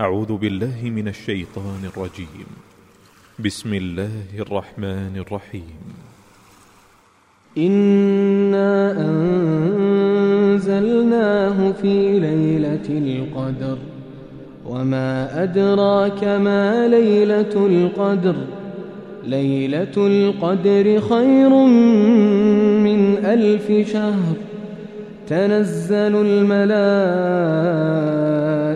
أعوذ بالله من الشيطان الرجيم. بسم الله الرحمن الرحيم. إنا أنزلناه في ليلة القدر وما أدراك ما ليلة القدر. ليلة القدر خير من ألف شهر. تنزل الملائكة